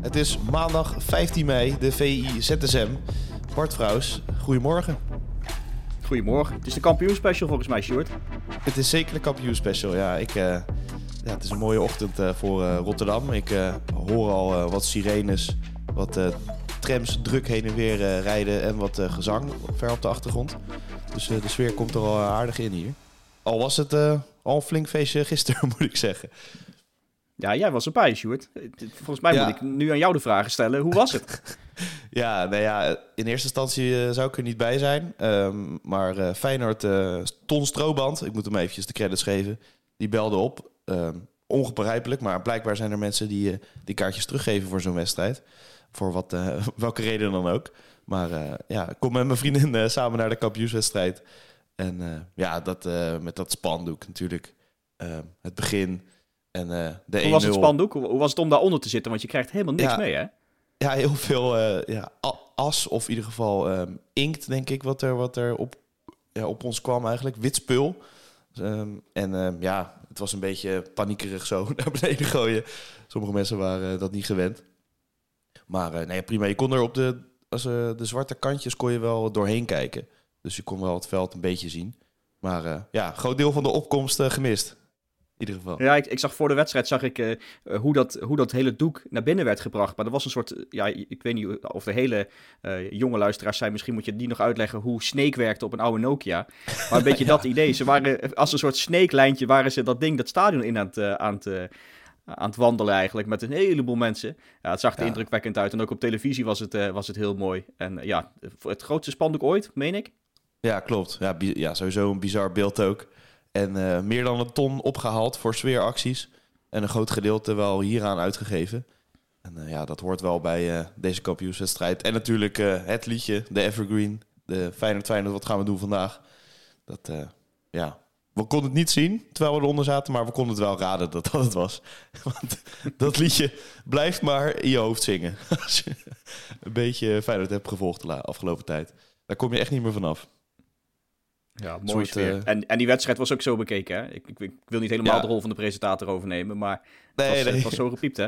Het is maandag 15 mei, de VI ZSM. Bart Vrouws, goedemorgen. Goedemorgen. Het is de kampioenspecial volgens mij, Sjoerd. Het is zeker de kampioenspecial. Ja, ik, eh, ja, het is een mooie ochtend eh, voor eh, Rotterdam. Ik hoor al wat sirenes, wat trams druk heen en weer rijden en wat gezang ver op de achtergrond. Dus de sfeer komt er al aardig in hier. Al was het al een flink feestje gisteren, moet ik zeggen. Ja, jij was erbij, Sjoerd. Volgens mij Ja. moet ik nu aan jou de vragen stellen. Hoe was het? Ja, nou ja, in eerste instantie eh, zou ik er niet bij zijn. Ehm, maar eh Feyenoord, eh Ton Strooband, ik moet hem eventjes de credits geven, die belde op. Ehm, ongebegrijpelijk, maar blijkbaar zijn er mensen die, die kaartjes teruggeven voor zo'n wedstrijd. Voor wat, welke reden dan ook. Maar ja, ik kom met mijn vriendin samen naar de kampioenswedstrijd. En ja, dat, met dat spandoek natuurlijk. Ehm, het begin en eh de 1-0. Hoe was het spandoek? Hoe hoe was het om daaronder te zitten? Want je krijgt helemaal niks Ja. mee, hè? Ja, heel veel eh, ja, as of in ieder geval ehm, inkt, denk ik, wat er, wat er op, ja, op ons kwam eigenlijk. Wit spul. Ehm, en ehm, ja, het was een beetje paniekerig zo naar beneden gooien. Sommige mensen waren eh, dat niet gewend. Maar nee, prima. Je kon er op de, als, de zwarte kantjes kon je wel doorheen kijken. Dus je kon wel het veld een beetje zien. Maar ja, groot deel van de opkomst gemist. In ieder geval. Ja, ik, ik zag voor de wedstrijd zag ik eh, eh, hoe, dat, hoe dat hele doek naar binnen werd gebracht. Maar er was een soort, eh, ja, ik weet niet of de hele jonge luisteraars zijn. Misschien moet je die nog uitleggen hoe Snake werkte op een oude Nokia. Maar een beetje dat idee. Ze waren als een soort Snake-lijntje waren ze dat ding, dat stadion in aan het, aan het, aan het wandelen eigenlijk. Met een heleboel mensen. Ja, het zag er Ja. indrukwekkend uit. En ook op televisie was het, was het heel mooi. En ja, het grootste spandoek ooit, meen ik. Ja, klopt. Ja, ja, sowieso een bizar beeld ook. En eh, meer dan een ton opgehaald voor sfeeracties. En een groot gedeelte wel hieraan uitgegeven. En eh, ja, dat hoort wel bij eh, deze kampioenswedstrijd. En natuurlijk het liedje, de Evergreen. De Feyenoord Feyenoord, wat gaan we doen vandaag? Dat, ja, we konden het niet zien terwijl we eronder zaten. Maar we konden het wel raden dat dat het was. Want dat liedje blijft maar in je hoofd zingen. Als je een beetje Feyenoord hebt gevolgd de afgelopen tijd. Daar kom je echt niet meer vanaf. Ja, Een mooi soort, eh, en, en die wedstrijd was ook zo bekeken, hè? Ik, ik, ik wil niet helemaal Ja. de rol van de presentator overnemen, maar het, Nee, was, nee. het was zo gepiept, hè?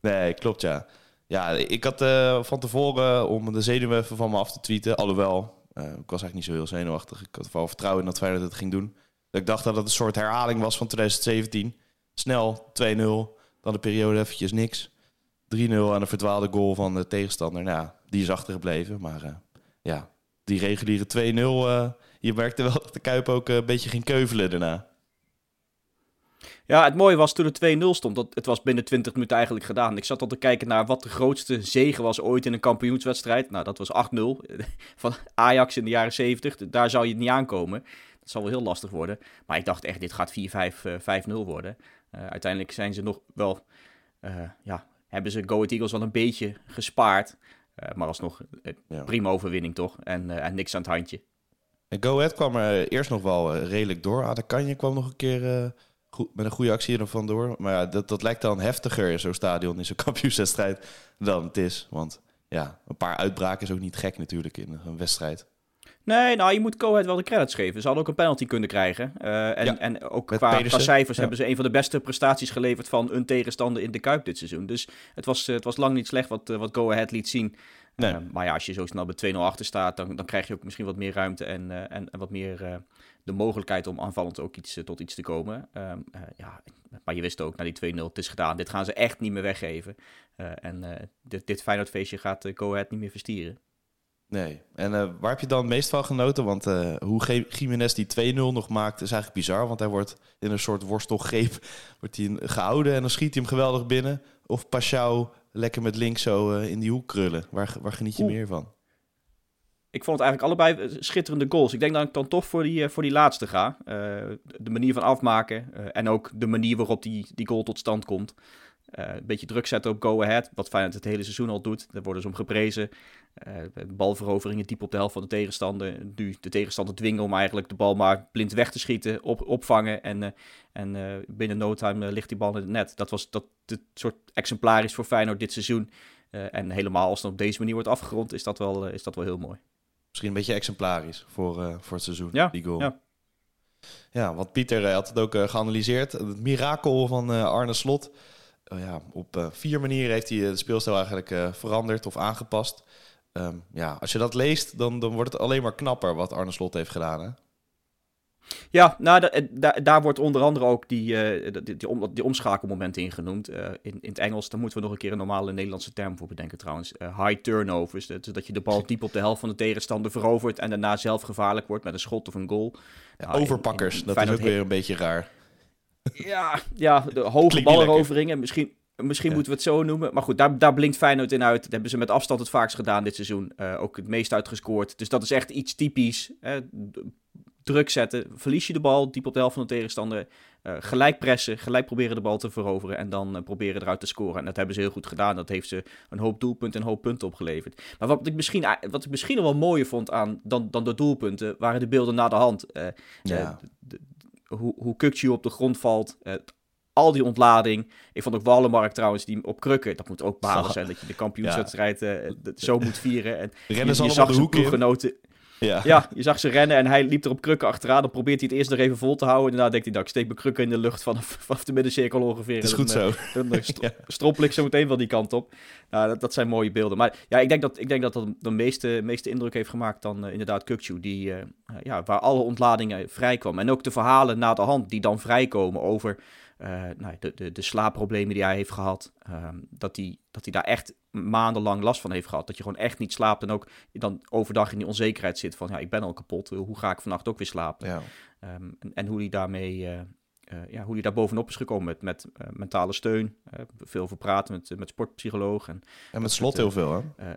Nee, klopt ja. Ja, ik had eh, van tevoren om de zenuwen even van me af te tweeten. Alhoewel, eh, ik was eigenlijk niet zo heel zenuwachtig. Ik had wel vertrouwen in dat Feyenoord het ging doen. Dat ik dacht dat het een soort herhaling was van 2017. Snel 2-0, dan de periode eventjes niks. 3-0 aan de verdwaalde goal van de tegenstander. Nou, ja, die is achtergebleven. Maar eh, ja, die reguliere 2-0... eh, je merkte wel dat de Kuip ook eh, een beetje ging keuvelen daarna. Ja, het mooie was toen het 2-0 stond, dat het was binnen 20 minuten eigenlijk gedaan. Ik zat al te kijken naar wat de grootste zege was ooit in een kampioenswedstrijd. Nou, dat was 8-0 van Ajax in de jaren 70. Daar zou je het niet aankomen. Dat zal wel heel lastig worden. Maar ik dacht echt, dit gaat 4-5, eh, 5-0 worden. Eh, uiteindelijk zijn ze nog wel, eh, ja, hebben ze Go Eagles wel een beetje gespaard. Eh, maar alsnog, Ja. prima overwinning toch? En, en niks aan het handje. En Go Ahead kwam er eerst nog wel eh, redelijk door. Adekanje kwam nog een keer eh, goed, met een goede actie er vandoor. Maar ja, dat, dat lijkt dan heftiger in zo'n stadion, in zo'n kampioenswedstrijd, dan het is. Want ja, een paar uitbraken is ook niet gek natuurlijk in een wedstrijd. Nee, nou, je moet Coheed wel de credits geven. Ze hadden ook een penalty kunnen krijgen. Eh, en, Ja, en ook qua, cijfers Ja. hebben ze een van de beste prestaties geleverd van een tegenstander in de Kuip dit seizoen. Dus het was, het was lang niet slecht wat, wat Go Ahead liet zien. Nee. Eh, maar ja, als je zo snel bij 2-0 achter staat, dan, dan krijg je ook misschien wat meer ruimte en, eh, en, en wat meer eh, de mogelijkheid om aanvallend ook iets, eh, tot iets te komen. Ehm, eh, ja, maar je wist ook, na die 2-0, het is gedaan. Dit gaan ze echt niet meer weggeven. En dit, dit Feyenoord-feestje gaat Go Ahead niet meer verstieren. Nee. En waar heb je dan meest van genoten? Want hoe Jiménez die 2-0 nog maakt, is eigenlijk bizar. Want hij wordt in een soort worstelgreep wordt hij gehouden en dan schiet hij hem geweldig binnen. Of Pashao lekker met links zo eh, in die hoek krullen. Waar, waar geniet je Oeh. meer van? Ik vond het eigenlijk allebei eh, schitterende goals. Ik denk dat ik dan toch voor die, eh, voor die laatste ga. De manier van afmaken en ook de manier waarop die, die goal tot stand komt. een beetje druk zetten op go-ahead, wat Feyenoord het hele seizoen al doet. Daar worden ze om geprezen. Balveroveringen diep op de helft van de tegenstander. Nu de tegenstander dwingen om eigenlijk de bal maar blind weg te schieten, op, opvangen. En, en binnen no time ligt die bal in het net. Dat was dat, het soort exemplarisch voor Feyenoord dit seizoen. en helemaal als het op deze manier wordt afgerond, is dat wel, is dat wel heel mooi. Misschien een beetje exemplarisch voor, voor het seizoen, ja, die goal. Ja. ja, want Pieter had het ook geanalyseerd. Het mirakel van Arne Slot. Oh ja, op vier manieren heeft hij de speelstijl eigenlijk veranderd of aangepast. Um, ja, als je dat leest, dan, dan wordt het alleen maar knapper wat Arne Slot heeft gedaan. Hè? Ja, nou, daar, daar wordt onder andere ook die, uh, die, die, om, die omschakelmomenten in genoemd. Uh, in, in het Engels, daar moeten we nog een keer een normale Nederlandse term voor bedenken trouwens. Uh, high turnovers, dat, dat je de bal diep op de helft van de tegenstander verovert en daarna zelf gevaarlijk wordt met een schot of een goal. Ja, nou, overpakkers, dat is ook weer een beetje raar. Ja, ja de hoge balleroveringen, misschien, Misschien moeten we het zo noemen. Maar goed, daar, daar blinkt Feyenoord in uit. Dat hebben ze met afstand het vaakst gedaan dit seizoen. ook het meest uitgescoord. Dus dat is echt iets typisch druk zetten. Verlies je de bal diep op de helft van de tegenstander. Uh, gelijk pressen, gelijk proberen de bal te veroveren en dan uh, proberen eruit te scoren. En dat hebben ze heel goed gedaan. Dat heeft ze een hoop doelpunten en een hoop punten opgeleverd. Maar wat ik misschien, wat ik misschien nog wel mooier vond aan dan, dan de doelpunten, waren de beelden na de hand. Ja. de, hoe, hoe Kukju op de grond valt, al die ontlading. Ik vond ook Wallenmark trouwens, die op krukken. Dat moet ook balen zijn dat je de kampioenswedstrijd ja. zo moet vieren. En Rennen ze allemaal de hoek ploeggenoten, ja. ja, je zag ze rennen en hij liep er op krukken achteraan. Dan probeert hij het eerst nog even vol te houden. En daarna denkt hij, nou, ik steek mijn krukken in de lucht vanaf, vanaf de middencirkel ongeveer. Dat is goed zo. Dan, dan st ja. strompel ik zo meteen van die kant op. Nou, dat, dat, zijn mooie beelden. Maar ja, ik denk dat ik denk dat, dat de meeste, meeste indruk heeft gemaakt dan uh, inderdaad Kukchu. Die, uh, ja, waar alle ontladingen vrijkwamen. En ook de verhalen na de hand die dan vrijkomen over nou, de, de, de slaapproblemen die hij heeft gehad. Um, dat hij dat hij daar echt maandenlang last van heeft gehad. Dat je gewoon echt niet slaapt en ook dan overdag in die onzekerheid zit van ja, ik ben al kapot. Hoe ga ik vannacht ook weer slapen? Ja. Um, en, en, hoe hij daarmee, uh, uh, ja, hoe hij daar bovenop is gekomen met, met uh, mentale steun. veel over praten met, met sportpsycholoog. En, en met slot heel veel hè?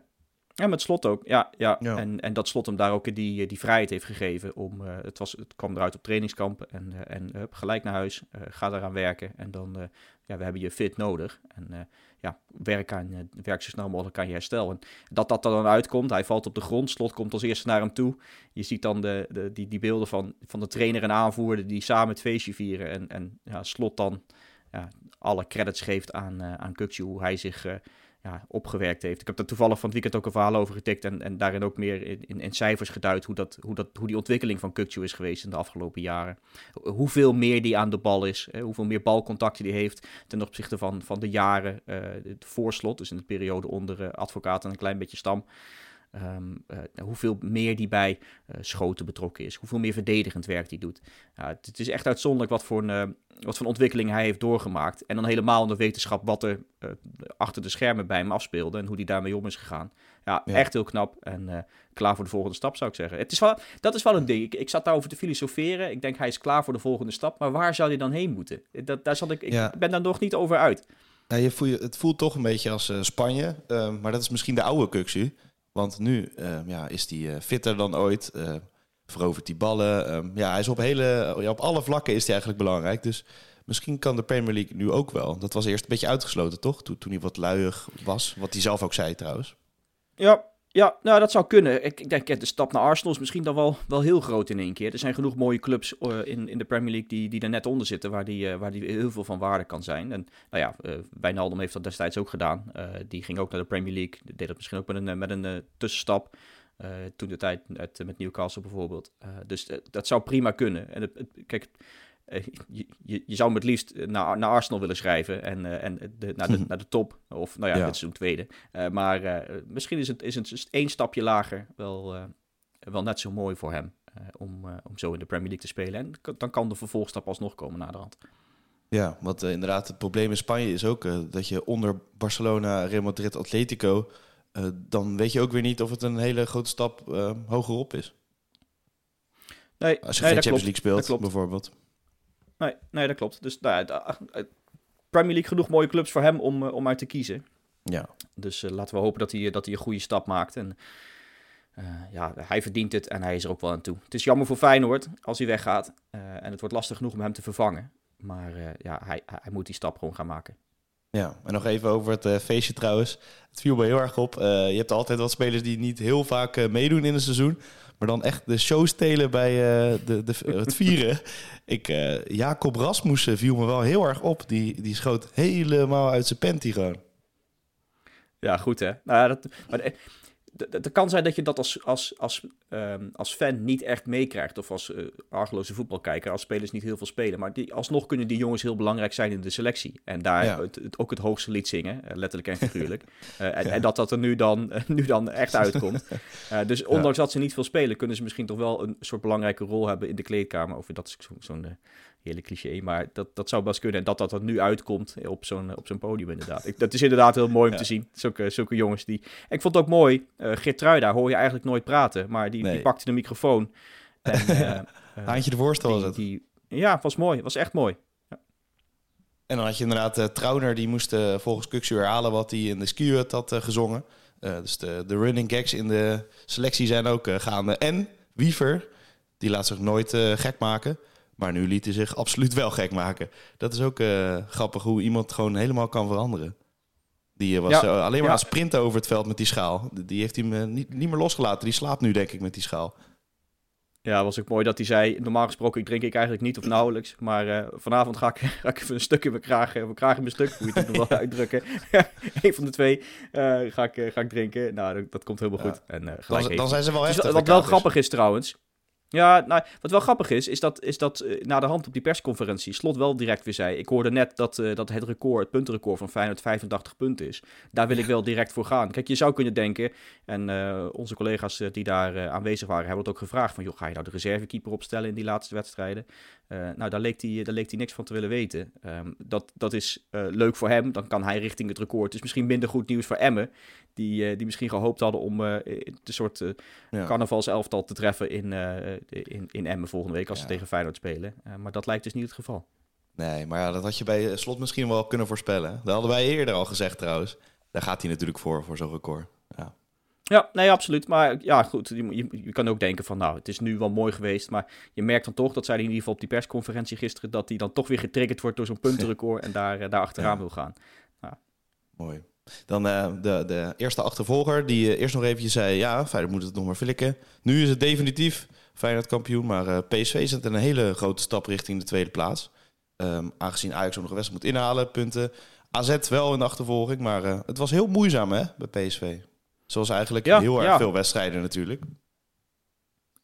Ja, met slot ook. Ja, ja. En, en dat slot hem daar ook die, die vrijheid heeft gegeven. Om, uh, het, was, het kwam eruit op trainingskampen. En, uh, en uh, gelijk naar huis. ga eraan werken. En dan, ja, we hebben je fit nodig. En ja, werk, aan, werk zo snel mogelijk aan je herstel. En dat dat er dan uitkomt. Hij valt op de grond. Slot komt als eerste naar hem toe. Je ziet dan de, de, die, die beelden van, van de trainer en aanvoerder. Die samen het feestje vieren. En, en ja, Slot dan ja, alle credits geeft aan, aan Kukju. Hoe hij zich opgewerkt heeft. Ik heb daar toevallig van het weekend ook een verhaal over getikt en, en daarin ook meer in, in, in cijfers geduid hoe, dat, hoe, dat, hoe die ontwikkeling van Kukcu is geweest in de afgelopen jaren. Hoeveel meer die aan de bal is, hoeveel meer balcontacten die heeft ten opzichte van, van de jaren uh, voorslot, dus in de periode onder uh, advocaat en een klein beetje stam. Um, uh, hoeveel meer die bij uh, schoten betrokken is. Hoeveel meer verdedigend werk die doet. Het, het, is echt uitzonderlijk wat voor, een, wat voor ontwikkeling hij heeft doorgemaakt. En dan helemaal in de wetenschap wat er eh, achter de schermen bij hem afspeelde. En hoe die daarmee om is gegaan. Ja, echt heel knap. En klaar voor de volgende stap zou ik zeggen. Het is wel, dat is wel een ding. Ik, ik zat daarover te filosoferen. Ik denk hij is klaar voor de volgende stap. Maar waar zou hij dan heen moeten? Dat, daar zat ik, ik ben daar nog niet over uit. Ja, je voel, het voelt toch een beetje als Spanje. maar dat is misschien de oude Kuxu. Want nu uh, ja, is hij uh, fitter dan ooit. Uh, verovert die ballen. Um, ja, hij is op, hele, ja, op alle vlakken is hij eigenlijk belangrijk. Dus misschien kan de Premier League nu ook wel. Dat was eerst een beetje uitgesloten, toch? Toen, toen hij wat luiig was. Wat hij zelf ook zei trouwens. Ja, ja, nou dat zou kunnen. Ik, ik denk de stap naar Arsenal is misschien dan wel, wel heel groot in één keer. Er zijn genoeg mooie clubs uh, in, in de Premier League die, die er net onder zitten, waar die, uh, waar die heel veel van waarde kan zijn. En nou ja, uh, Wijnaldum heeft dat destijds ook gedaan. die ging ook naar de Premier League, deed dat misschien ook met een, met een tussenstap. toen de tijd met, Newcastle bijvoorbeeld. dus dat zou prima kunnen. En kijk, eh, je, je, je, zou hem het liefst naar, naar Arsenal willen schrijven en, uh, en de, naar, de, naar de top. Of nou ja, ja. dit seizoen tweede. Uh, maar misschien is het, is het één stapje lager wel, wel net zo mooi voor hem. om, om zo in de Premier League te spelen. En dan kan de vervolgstap alsnog komen naar de hand. Ja, want inderdaad, het probleem in Spanje is ook dat je onder Barcelona, Real Madrid, Atletico... dan weet je ook weer niet of het een hele grote stap hogerop is. Nee, Als je nee, geen Champions League speelt, bijvoorbeeld. Nee, nee dat klopt. Dus nou, de, Premier League genoeg mooie clubs voor hem om, om uit te kiezen. Ja. Dus uh, laten we hopen dat hij, dat hij een goede stap maakt. En uh, ja, hij verdient het en hij is er ook wel aan toe. Het is jammer voor Feyenoord als hij weggaat. Uh, en het wordt lastig genoeg om hem te vervangen. Maar ja, hij, hij moet die stap gewoon gaan maken. Ja, en nog even over het feestje trouwens. Het viel me heel erg op. je hebt altijd wat spelers die niet heel vaak meedoen in een seizoen. Maar dan echt de show stelen bij de, de, het vieren. Ik, Jacob Rasmussen viel me wel heel erg op. Die, die schoot helemaal uit zijn panty gewoon. Ja, goed hè. Nou, dat, maar het kan zijn dat je dat als, als, als, ehm, als fan niet echt meekrijgt. Of als uh, argeloze voetbalkijker, als spelers niet heel veel spelen. Maar die, alsnog kunnen die jongens heel belangrijk zijn in de selectie. En daar het, ook het hoogste lied zingen, eh, letterlijk en figuurlijk. Uh, en, en, dat dat er nu dan, nu dan echt uitkomt. dus ondanks dat ze niet veel spelen, kunnen ze misschien toch wel een soort belangrijke rol hebben in de kleedkamer. Of dat is zo'n hele cliché, maar dat, dat zou best kunnen. En dat dat er nu uitkomt op zo'n op zo'n podium inderdaad. Ik, dat is inderdaad heel mooi om te zien. Zulke, zulke jongens die... ik vond het ook mooi, uh, Geertruida hoor je eigenlijk nooit praten, maar die, die pakte de microfoon. En, uh, Haantje de voorstel was het. Die, ja, was mooi. was echt mooi. Ja. En dan had je inderdaad uh, Trauner, die moest volgens Kuksu herhalen wat hij in de ski had gezongen. dus de, de running gags in de selectie zijn ook gaande. En Wiever, die laat zich nooit gek maken. Maar nu liet hij zich absoluut wel gek maken. Dat is ook uh, grappig hoe iemand gewoon helemaal kan veranderen. Die eh, was ja, alleen maar ja. aan sprinten over het veld met die schaal. Die heeft hij me niet, niet meer losgelaten. Die slaapt nu denk ik met die schaal. Ja, was ook mooi dat hij zei, normaal gesproken drink ik eigenlijk niet of nauwelijks. Maar uh, vanavond ga ik, ga ik even een stuk in mijn kraag, mijn kraag in mijn stuk, hoe je het nog wel uitdrukken. Eén van de twee uh, ga, ik, ga ik drinken. Nou, dat, dat komt helemaal goed. En, dan, dan, zijn ze wel echt. wat wel grappig is trouwens, ja, nou, wat wel grappig is, is dat, is dat uh, na de hand op die persconferentie Slot wel direct weer zei... Ik hoorde net dat, uh, dat het record, het puntenrecord van Feyenoord 85 punten is. Daar wil ik wel direct voor gaan. Kijk, je zou kunnen denken, en uh, onze collega's die daar aanwezig waren... hebben het ook gevraagd van... joh, ga je nou de reservekeeper opstellen in die laatste wedstrijden? nou, daar leek, hij, daar leek hij niks van te willen weten. Um, dat, dat is leuk voor hem, dan kan hij richting het record. Het is misschien minder goed nieuws voor Emmen... Die, die misschien gehoopt hadden om een soort carnavalselftal te treffen in in, in Emmen volgende week als ze tegen Feyenoord spelen. Uh, maar dat lijkt dus niet het geval. Nee, maar ja, dat had je bij Slot misschien wel kunnen voorspellen. Dat hadden wij eerder al gezegd trouwens. Daar gaat hij natuurlijk voor, voor zo'n record. Ja. Ja, nee, absoluut. Maar ja, goed, je, je, je, kan ook denken van, nou, het is nu wel mooi geweest. Maar je merkt dan toch, dat zij in ieder geval op die persconferentie gisteren, dat hij dan toch weer getriggerd wordt door zo'n puntenrecord en daar, daar achteraan wil gaan. Ja. Mooi. Dan uh, de, de eerste achtervolger, die uh, eerst nog eventjes zei, ja, Feyenoord moet het nog maar flikken. Nu is het definitief. Feyenoord kampioen. Maar eh, PSV zet een hele grote stap richting de tweede plaats. Um, aangezien Ajax ook nog een wedstrijd moet inhalen, punten. AZ wel in de achtervolging, maar uh, het was heel moeizaam hè, bij PSV. Zoals eigenlijk ja, heel erg ja. veel wedstrijden natuurlijk.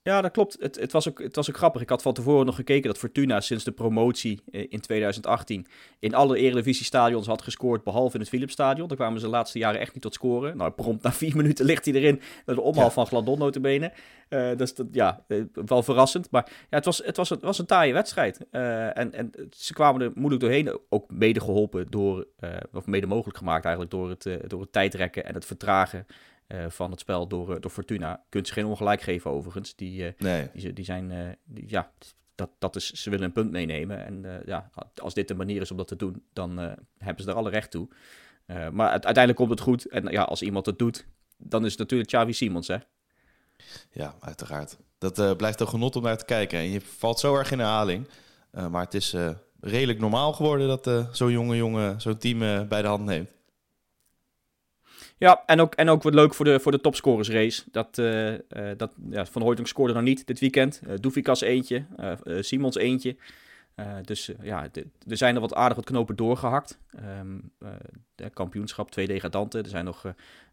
Ja, dat klopt. Het, het, was ook, het was ook grappig. Ik had van tevoren nog gekeken dat Fortuna sinds de promotie eh, in 2018 in alle Eredivisie-stadions had gescoord, behalve in het Philipsstadion. Daar kwamen ze de laatste jaren echt niet tot scoren. Nou, prompt na vier minuten ligt hij erin. Dat de omhaal ja. van Gladon notabene. Uh, dat, ja, eh, wel verrassend. Maar ja, het was, het was, het was een taaie wedstrijd. Uh, en, en ze kwamen er moeilijk doorheen. Ook mede geholpen door, of mede mogelijk gemaakt eigenlijk door het, door het tijdrekken en het vertragen uh, van het spel door, uh, door Fortuna. Kunt ze geen ongelijk geven overigens. Die, uh, nee. die, die, zijn, die, ja, dat, dat is, ze willen een punt meenemen. En ja, als dit de manier is om dat te doen, dan hebben ze er alle recht toe. maar uiteindelijk komt het goed. En ja, als iemand het doet, dan is het natuurlijk Xavi Simons, hè? Ja, uiteraard. Dat blijft een genot om naar te kijken. En je valt zo erg in herhaling. maar het is redelijk normaal geworden dat zo'n jonge jongen zo'n team bij de hand neemt. Ja, en ook, en ook wat leuk voor de, voor de topscorers race. Dat, uh, uh, dat, ja, Van Hooydonk scoorde nog niet dit weekend. Uh, Doefikas eentje, Simons eentje. dus ja, er zijn er wat aardig wat knopen doorgehakt. Um, de kampioenschap, twee degradanten. Er zijn nog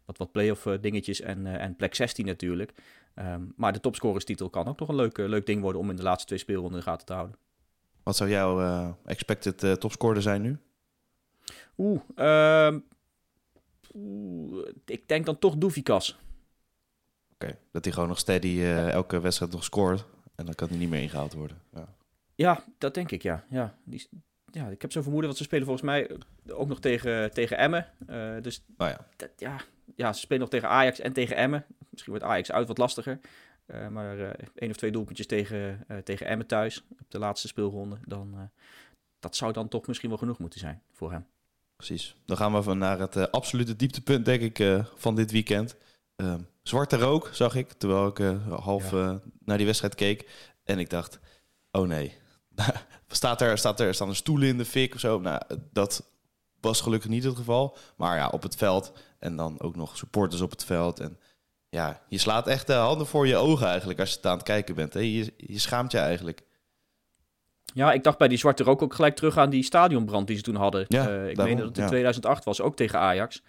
wat, wat play-off dingetjes en, en plek 16 natuurlijk. Um, maar de topscorerstitel kan ook nog een leuk, leuk ding worden om in de laatste twee speelronden in de gaten te houden. Wat zou jouw expected topscorer zijn nu? Oeh, ik denk dan toch Doefikas. Oké, dat hij gewoon nog steady uh, elke wedstrijd nog scoort. En dan kan hij niet meer ingehaald worden. Ja, ja dat denk ik, ja. Ja, die, ja ik heb zo vermoeden, want ze spelen volgens mij ook nog tegen, tegen Emmen. Uh, dus oh ja. Dat, ja, ja, ze spelen nog tegen Ajax en tegen Emmen. Misschien wordt Ajax uit wat lastiger. Uh, maar uh, één of twee doelpuntjes tegen, tegen Emmen thuis op de laatste speelronde. Dan, dat zou dan toch misschien wel genoeg moeten zijn voor hem. Precies. Dan gaan we van naar het uh, absolute dieptepunt, denk ik, uh, van dit weekend. Uh, zwarte rook zag ik, terwijl ik eh, half naar die wedstrijd keek. En ik dacht, oh nee. staat er, staat er, staan er stoelen in de fik of zo? Nou, dat, was gelukkig niet het geval. Maar ja, op het veld en dan ook nog supporters op het veld. En ja, je slaat echt de handen voor je ogen eigenlijk als je het aan het kijken bent. Hè? Je, je schaamt je eigenlijk. Ja, ik dacht bij die Zwarte Rook ook gelijk terug aan die stadionbrand die ze toen hadden. Ja, Eh, ik meen dat het in ja. 2008 was, ook tegen Ajax.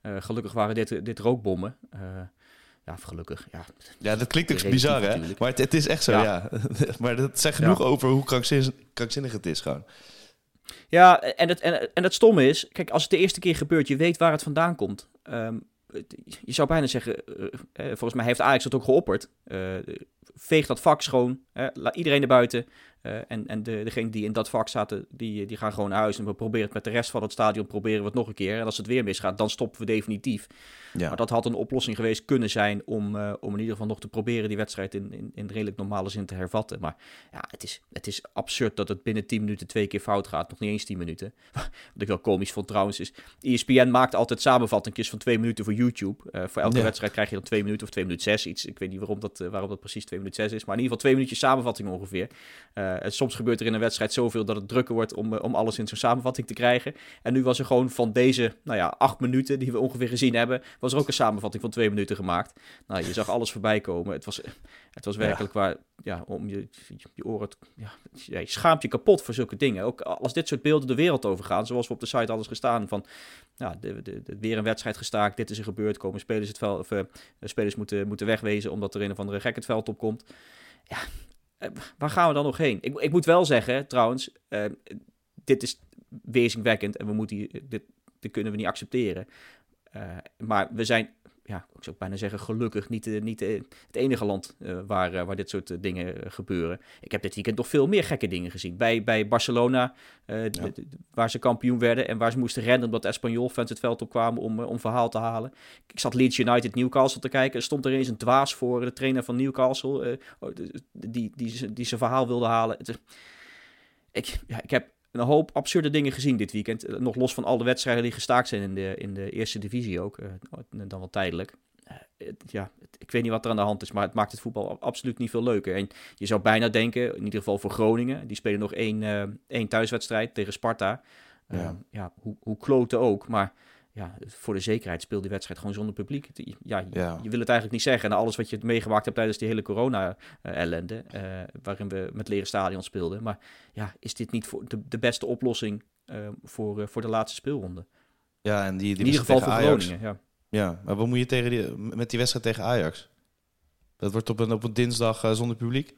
Eh, gelukkig waren dit, dit rookbommen. Eh, ja, gelukkig. Ja, Ja, dat klinkt ook bizar, hè? Maar het, het is echt zo, Ja. ja. maar dat zegt genoeg over hoe krankzinnig, krankzinnig het is gewoon. Ja, en het, en, en het stomme is, kijk, als het de eerste keer gebeurt, je weet waar het vandaan komt. Ehm, je zou bijna zeggen, volgens mij heeft Ajax dat ook geopperd. Veeg dat vak schoon, laat iedereen naar buiten. Eh, en en de, degenen die in dat vak zaten, die, die gaan gewoon naar huis. En we proberen het met de rest van het stadion, proberen we het nog een keer. En als het weer misgaat, dan stoppen we definitief. Ja. Maar dat had een oplossing geweest kunnen zijn om, eh, om in ieder geval nog te proberen die wedstrijd in, in, in redelijk normale zin te hervatten. Maar ja, het is, het is absurd dat het binnen 10 minuten twee keer fout gaat. Nog niet eens 10 minuten. Wat ik wel komisch vond trouwens is, ESPN maakt altijd samenvattingjes van twee minuten voor YouTube. Eh, voor elke Ja. wedstrijd krijg je dan twee minuten of twee minuten zes. Iets, ik weet niet waarom dat, waarom dat precies twee minuten zes is. Maar in ieder geval twee minuutjes samenvatting ongeveer. Eh, en soms gebeurt er in een wedstrijd zoveel dat het drukker wordt om, eh, om alles in zo'n samenvatting te krijgen. En nu was er gewoon van deze, nou ja, acht minuten die we ongeveer gezien hebben, was er ook een samenvatting van twee minuten gemaakt. Nou, je zag alles voorbij komen. Het was, het was werkelijk waar, ja, om je, je oren, te- ja, ja, je schaamt je kapot voor zulke dingen. Ook als dit soort beelden de wereld overgaan, zoals we op de site alles gestaan van, ja, de, de, de- weer een wedstrijd gestaakt, dit is er gebeurd, komen spelers het veld, of eh, spelers moeten, moeten wegwezen omdat er een of andere gek het veld opkomt. Ja, eh, waar gaan we dan nog heen? Ik, ik moet wel zeggen, trouwens, eh, dit is weerzinwekkend en we moeten dit, dit kunnen we niet accepteren. Eh, maar we zijn, ja, ik zou bijna zeggen, gelukkig niet, eh, niet eh, het enige land eh, waar, waar dit soort dingen gebeuren. Ik heb dit weekend nog veel meer gekke dingen gezien. Bij, bij Barcelona, waar ze kampioen werden en waar ze moesten rennen omdat Espanyol-fans het veld opkwamen om, om verhaal te halen. Ik zat Leeds United Newcastle te kijken. Er stond er eens een dwaas voor, de trainer van Newcastle, oh, die, die, die, die zijn verhaal wilde halen. Het ik, ja, ik heb een hoop absurde dingen gezien dit weekend. Eh, Nog los van alle wedstrijden die gestaakt zijn in de, in de eerste divisie ook. eh, dan wel tijdelijk. Eh, ja, ik weet niet wat er aan de hand is, maar het maakt het voetbal absoluut niet veel leuker. En je zou bijna denken, in ieder geval voor Groningen, die spelen nog één, eh, één thuiswedstrijd tegen Sparta. Ja. ja. ja, hoe, hoe kloten ook, maar ja, voor de zekerheid speelt die wedstrijd gewoon zonder publiek. Ja, je, Ja. je wil het eigenlijk niet zeggen. En alles wat je meegemaakt hebt tijdens die hele corona-ellende, eh, waarin we met leren stadion speelden. Maar ja, is dit niet voor de, de beste oplossing eh, voor, eh, voor de laatste speelronde? Ja, en die, die in ieder geval voor tegen Groningen, ja. Ja, maar wat moet je tegen die, met die wedstrijd tegen Ajax? Dat wordt op een, op een dinsdag eh, zonder publiek?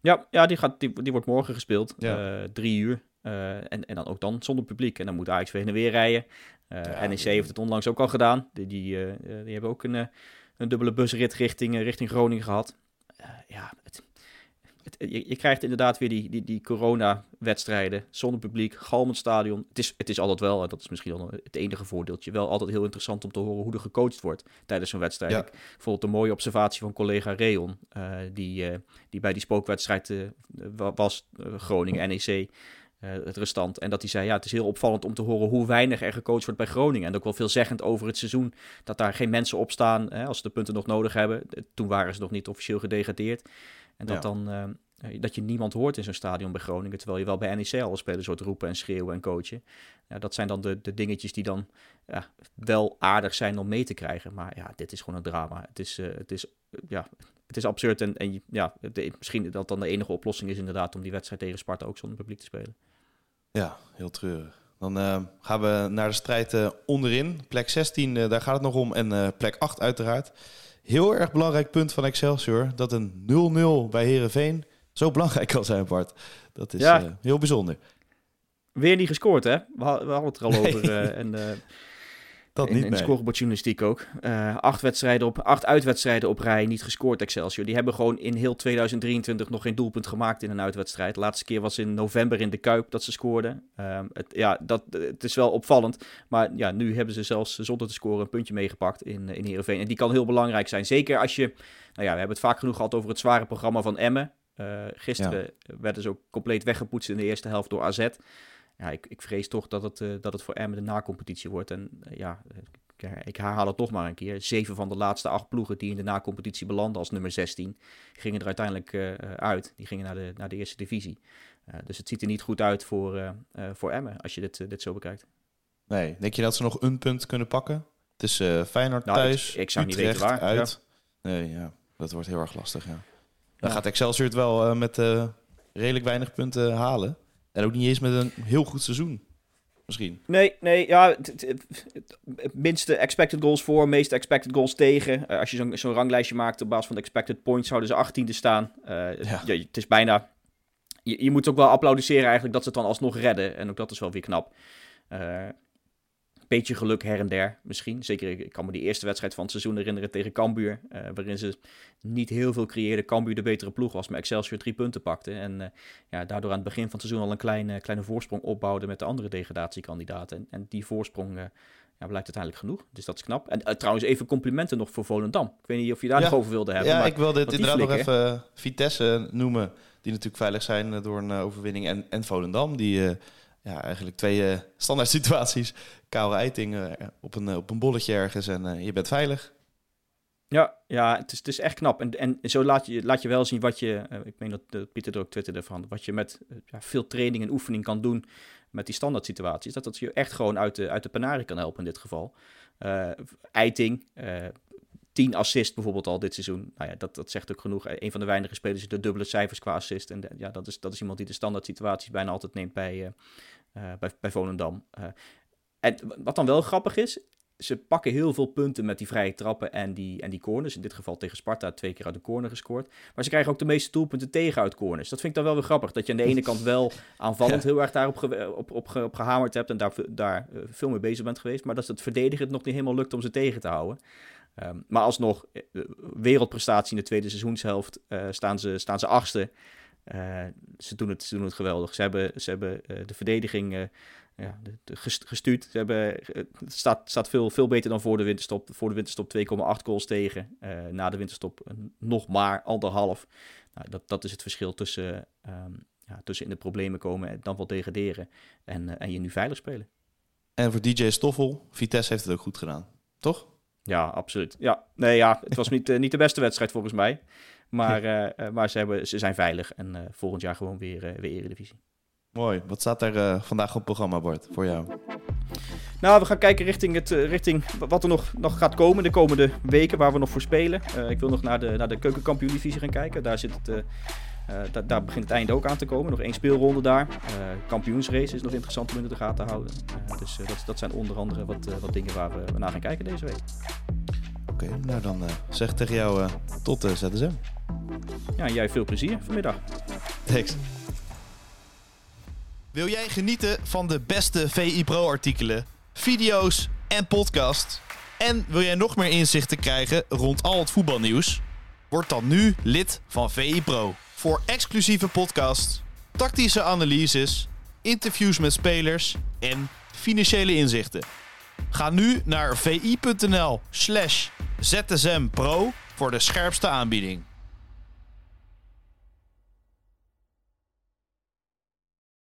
Ja, ja die, gaat, die, die wordt morgen gespeeld. Ja. eh, drie uur. Eh, en, en dan ook dan zonder publiek. En dan moet Ajax weer heen en weer rijden. Eh, Ja, NEC heeft het onlangs ook al gedaan. Die, die, eh, die hebben ook een, een dubbele busrit richting, richting Groningen gehad. Eh, ja, het, het, je, je krijgt inderdaad weer die, die, die corona-wedstrijden zonder publiek, galmend stadion. Het is, het is altijd wel, en dat is misschien wel het enige voordeeltje, wel altijd heel interessant om te horen hoe er gecoacht wordt tijdens zo'n wedstrijd. Ja. Ik vond het een mooie observatie van collega Reon, die, die bij die spookwedstrijd wa- was, eh, Eh, het restant. En dat hij zei, ja, het is heel opvallend om te horen hoe weinig er gecoacht wordt bij Groningen. En ook wel veelzeggend over het seizoen, dat daar geen mensen op staan hè, als ze de punten nog nodig hebben. Toen waren ze nog niet officieel gedegradeerd. En dat Ja. dan... eh, dat je niemand hoort in zo'n stadion bij Groningen, terwijl je wel bij NEC alle spelers hoort roepen en schreeuwen en coachen. Ja, dat zijn dan de, de dingetjes die dan ja, wel aardig zijn om mee te krijgen. Maar ja, dit is gewoon een drama. Het is, eh, het is, eh, ja, het is absurd en, en ja, misschien dat dan de enige oplossing is inderdaad om die wedstrijd tegen Sparta ook zonder publiek te spelen. Ja, heel treurig. Dan gaan we naar de strijd onderin. Plek 16, eh, daar gaat het nog om. En plek 8 uiteraard. Heel erg belangrijk punt van Excelsior. Dat een 0-0 bij Herenveen zo belangrijk kan zijn, Bart. Dat is Ja. eh, heel bijzonder. Weer niet gescoord, hè? We, ha- we hadden het er al Nee. over. eh, en, eh, Dat in, niet in scorebordjournalistiek ook. Acht, wedstrijden op, acht uitwedstrijden op rij niet gescoord, Excelsior. Die hebben gewoon in heel 2023 nog geen doelpunt gemaakt in een uitwedstrijd. De laatste keer was in november in de Kuip dat ze scoorden. Ehm, het, ja, dat, het is wel opvallend. Maar ja, nu hebben ze zelfs zonder te scoren een puntje meegepakt in, in Heerenveen. En die kan heel belangrijk zijn. Zeker als je... Nou ja, we hebben het vaak genoeg gehad over het zware programma van Emmen. Eh, gisteren werden ze ook compleet weggepoetst in de eerste helft door AZ. Ja, ik, ik vrees toch dat het, eh, dat het voor Emmen de na-competitie wordt. En eh, ja, ik, ik herhaal het toch maar een keer. Zeven van de laatste acht ploegen die in de na-competitie belanden als nummer 16, gingen er uiteindelijk uit. Die gingen naar de, naar de eerste divisie. Dus het ziet er niet goed uit voor, voor Emmen, als je dit, dit zo bekijkt. Nee, denk je dat ze nog een punt kunnen pakken? Het is uh, Feyenoord nou, thuis, ik, ik zou Utrecht niet weten waar. uit. Nee, ja, dat wordt heel erg lastig, ja. Dan gaat Excelsior het wel uh, met uh, redelijk weinig punten halen. En ook niet eens met een heel goed seizoen. Misschien. Nee, nee, ja, het minste expected goals voor, meeste expected goals tegen. Uh, als je zo'n zo'n ranglijstje maakt op basis van de expected points, zouden ze 18e staan. Ja. ja. het is bijna je, je, moet ook wel applaudisseren eigenlijk dat ze het dan alsnog redden. En ook dat is wel weer knap. Uh, beetje geluk her en der misschien. Zeker, ik kan me die eerste wedstrijd van het seizoen herinneren tegen Cambuur. Uh, waarin ze niet heel veel creëerden. Cambuur de betere ploeg was, maar Excelsior drie punten pakte. En uh, ja, daardoor aan het begin van het seizoen al een kleine, kleine voorsprong opbouwde met de andere degradatiekandidaten. En, en die voorsprong ja, blijkt uiteindelijk genoeg. Dus dat is knap. En trouwens even complimenten nog voor Volendam. Ik weet niet of je daar ja. nog over wilde hebben. Ja, maar, ik wilde inderdaad nog even Vitesse noemen. Die natuurlijk veilig zijn door een overwinning. En, en Volendam, die ja, eigenlijk twee uh, standaard situaties. Koude eiting uh, op, een, uh, op een bolletje ergens en je bent veilig. Ja, ja het, is, het is echt knap. En, en zo laat je, laat je wel zien wat je, ik meen dat Pieter er ook twitterde van, wat je met ja, veel training en oefening kan doen met die standaard situaties. Dat dat je echt gewoon uit de, uit de penarie kan helpen in dit geval. eiting, 10 assist bijvoorbeeld al dit seizoen. Nou ja, dat, dat zegt ook genoeg. Een van de weinige spelers die de dubbele cijfers qua assist. En de, ja, dat is, dat is iemand die de standaard situaties bijna altijd neemt bij, uh, uh, bij, bij Volendam. Uh, en wat dan wel grappig is, ze pakken heel veel punten met die vrije trappen en die, en die corners. In dit geval tegen Sparta twee keer uit de corner gescoord. Maar ze krijgen ook de meeste doelpunten tegen uit corners. Dat vind ik dan wel weer grappig. Dat je aan de ene kant wel aanvallend heel erg daarop ge, op, op, op, gehamerd hebt. En daar, daar veel mee bezig bent geweest. Maar dat het verdedigen het nog niet helemaal lukt om ze tegen te houden. Um, maar alsnog, wereldprestatie in de tweede seizoenshelft, uh, staan, ze, staan ze achtste. Uh, ze, doen het, ze doen het geweldig. Ze hebben, ze hebben uh, de verdediging ja, de, de gestuurd. Ze hebben, het staat, staat veel, veel beter dan voor de winterstop. Voor de winterstop 2,8 goals tegen. na de winterstop nog maar anderhalf. Nou, dat, dat is het verschil tussen, um, ja, tussen in de problemen komen en dan wel degraderen. En, en je nu veilig spelen. En voor DJ Stoffel, Vitesse heeft het ook goed gedaan, toch? Ja, absoluut. Ja, nee, ja, het was niet, niet de beste wedstrijd volgens mij. Maar, uh, maar ze, hebben, ze zijn veilig en uh, volgend jaar gewoon weer, weer Eredivisie. Mooi. Wat staat er vandaag op het programmabord voor jou? Nou, we gaan kijken richting, het, richting wat er nog, nog gaat komen de komende weken, waar we nog voor spelen. ik wil nog naar de, naar de keukenkampioen-divisie gaan kijken. Daar zit het... Uh, da daar begint het einde ook aan te komen. Nog één speelronde daar. Kampioensrace is nog interessant om in de gaten te houden. Dus dat, dat, zijn onder andere wat, wat dingen waar we naar gaan kijken deze week. Oké, okay, nou dan zeg tegen jou tot de ZSM. Ja, jij veel plezier vanmiddag. Thanks. Wil jij genieten van de beste VI Pro artikelen, video's en podcasts? En wil jij nog meer inzichten krijgen rond al het voetbalnieuws? Word dan nu lid van VI Pro. Voor exclusieve podcasts, tactische analyses, interviews met spelers en financiële inzichten. Ga nu naar vi.nl slash zsmpro voor de scherpste aanbieding.